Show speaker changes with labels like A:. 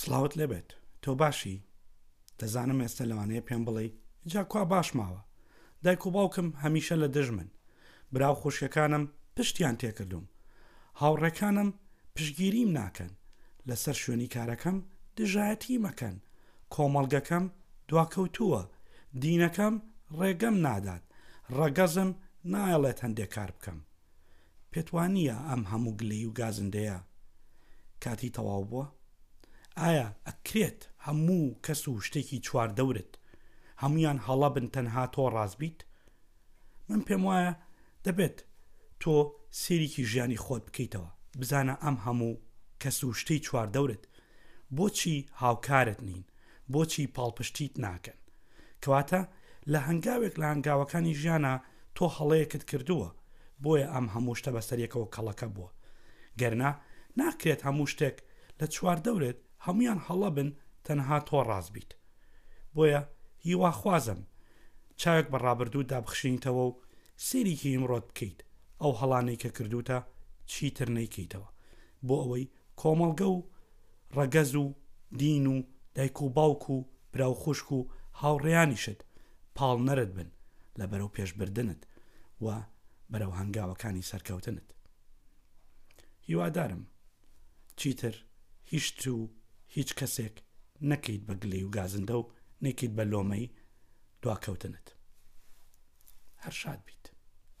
A: سڵاوت لێبێت تۆ باشی دەزانم ئێستا لەوانەیە پێم بڵێ جا کوا باش ماوە دایک و باوکم هەمیشە لە دژمن براو خوشکەکانم پشتیان تێکردوم هاوڕێکانم پشگیریم ناکەن لەسەر شوێنی کارەکەم دژایەتی مەکەن کۆمەڵگەکەم دواکەوتووە دینەکەم ڕێگەم نادات ڕەگەزم نایەڵێت هەندێک کار بکەم پێت وانییە ئەم هەموو گلەی و گازندەیە کاتی تەواو بووە؟ ئایا ئەکرێت هەموو کەس و شتێکی چواردەورت هەمویان هەڵە بن تەنها تۆ ڕاست بیت؟ من پێم وایە دەبێت تۆ سێریکی ژیانی خۆت بکەیتەوە بزانە ئەم هەموو کەس و شتەی چواردەورت بۆچی هاوکارت نین بۆچی پاڵپشتیت ناکەن کەواتە لە هەنگاوێک لە هەنگاوەکانی ژیانە تۆ هەڵەیەکت کردووە بۆیە ئەم هەموو شتە بەسەر یەکەوە کەڵەکە بووە گەرنا ناکرێت هەموو شتێک لە چوار دەورت هەموویان هەڵە بن تەنها تۆ ڕاست بیت بۆیە هیواخوازم چاوێک بە ڕابردوو دابخشینیتەوە و سێریکی ئیمڕۆت بکەیت ئەو هەڵانەی کە کردوتە چیتر نەیکەیتەوە بۆ ئەوەی کۆمەڵگە و ڕەگەز و دین و دایک و باوک و برا و خوشک و هاوڕێیانیشت پاڵنەرت بن لە بەرەو پێش بردنت و بەرەو هەنگاوەکانی سەرکەوتنت هیوادارم چیتر هیچ تو هیچ کەسێک نەکەیت بە گلەی و گازندە و نەکەیت بە لۆمەی دواکەوتنت هەر شاد بیت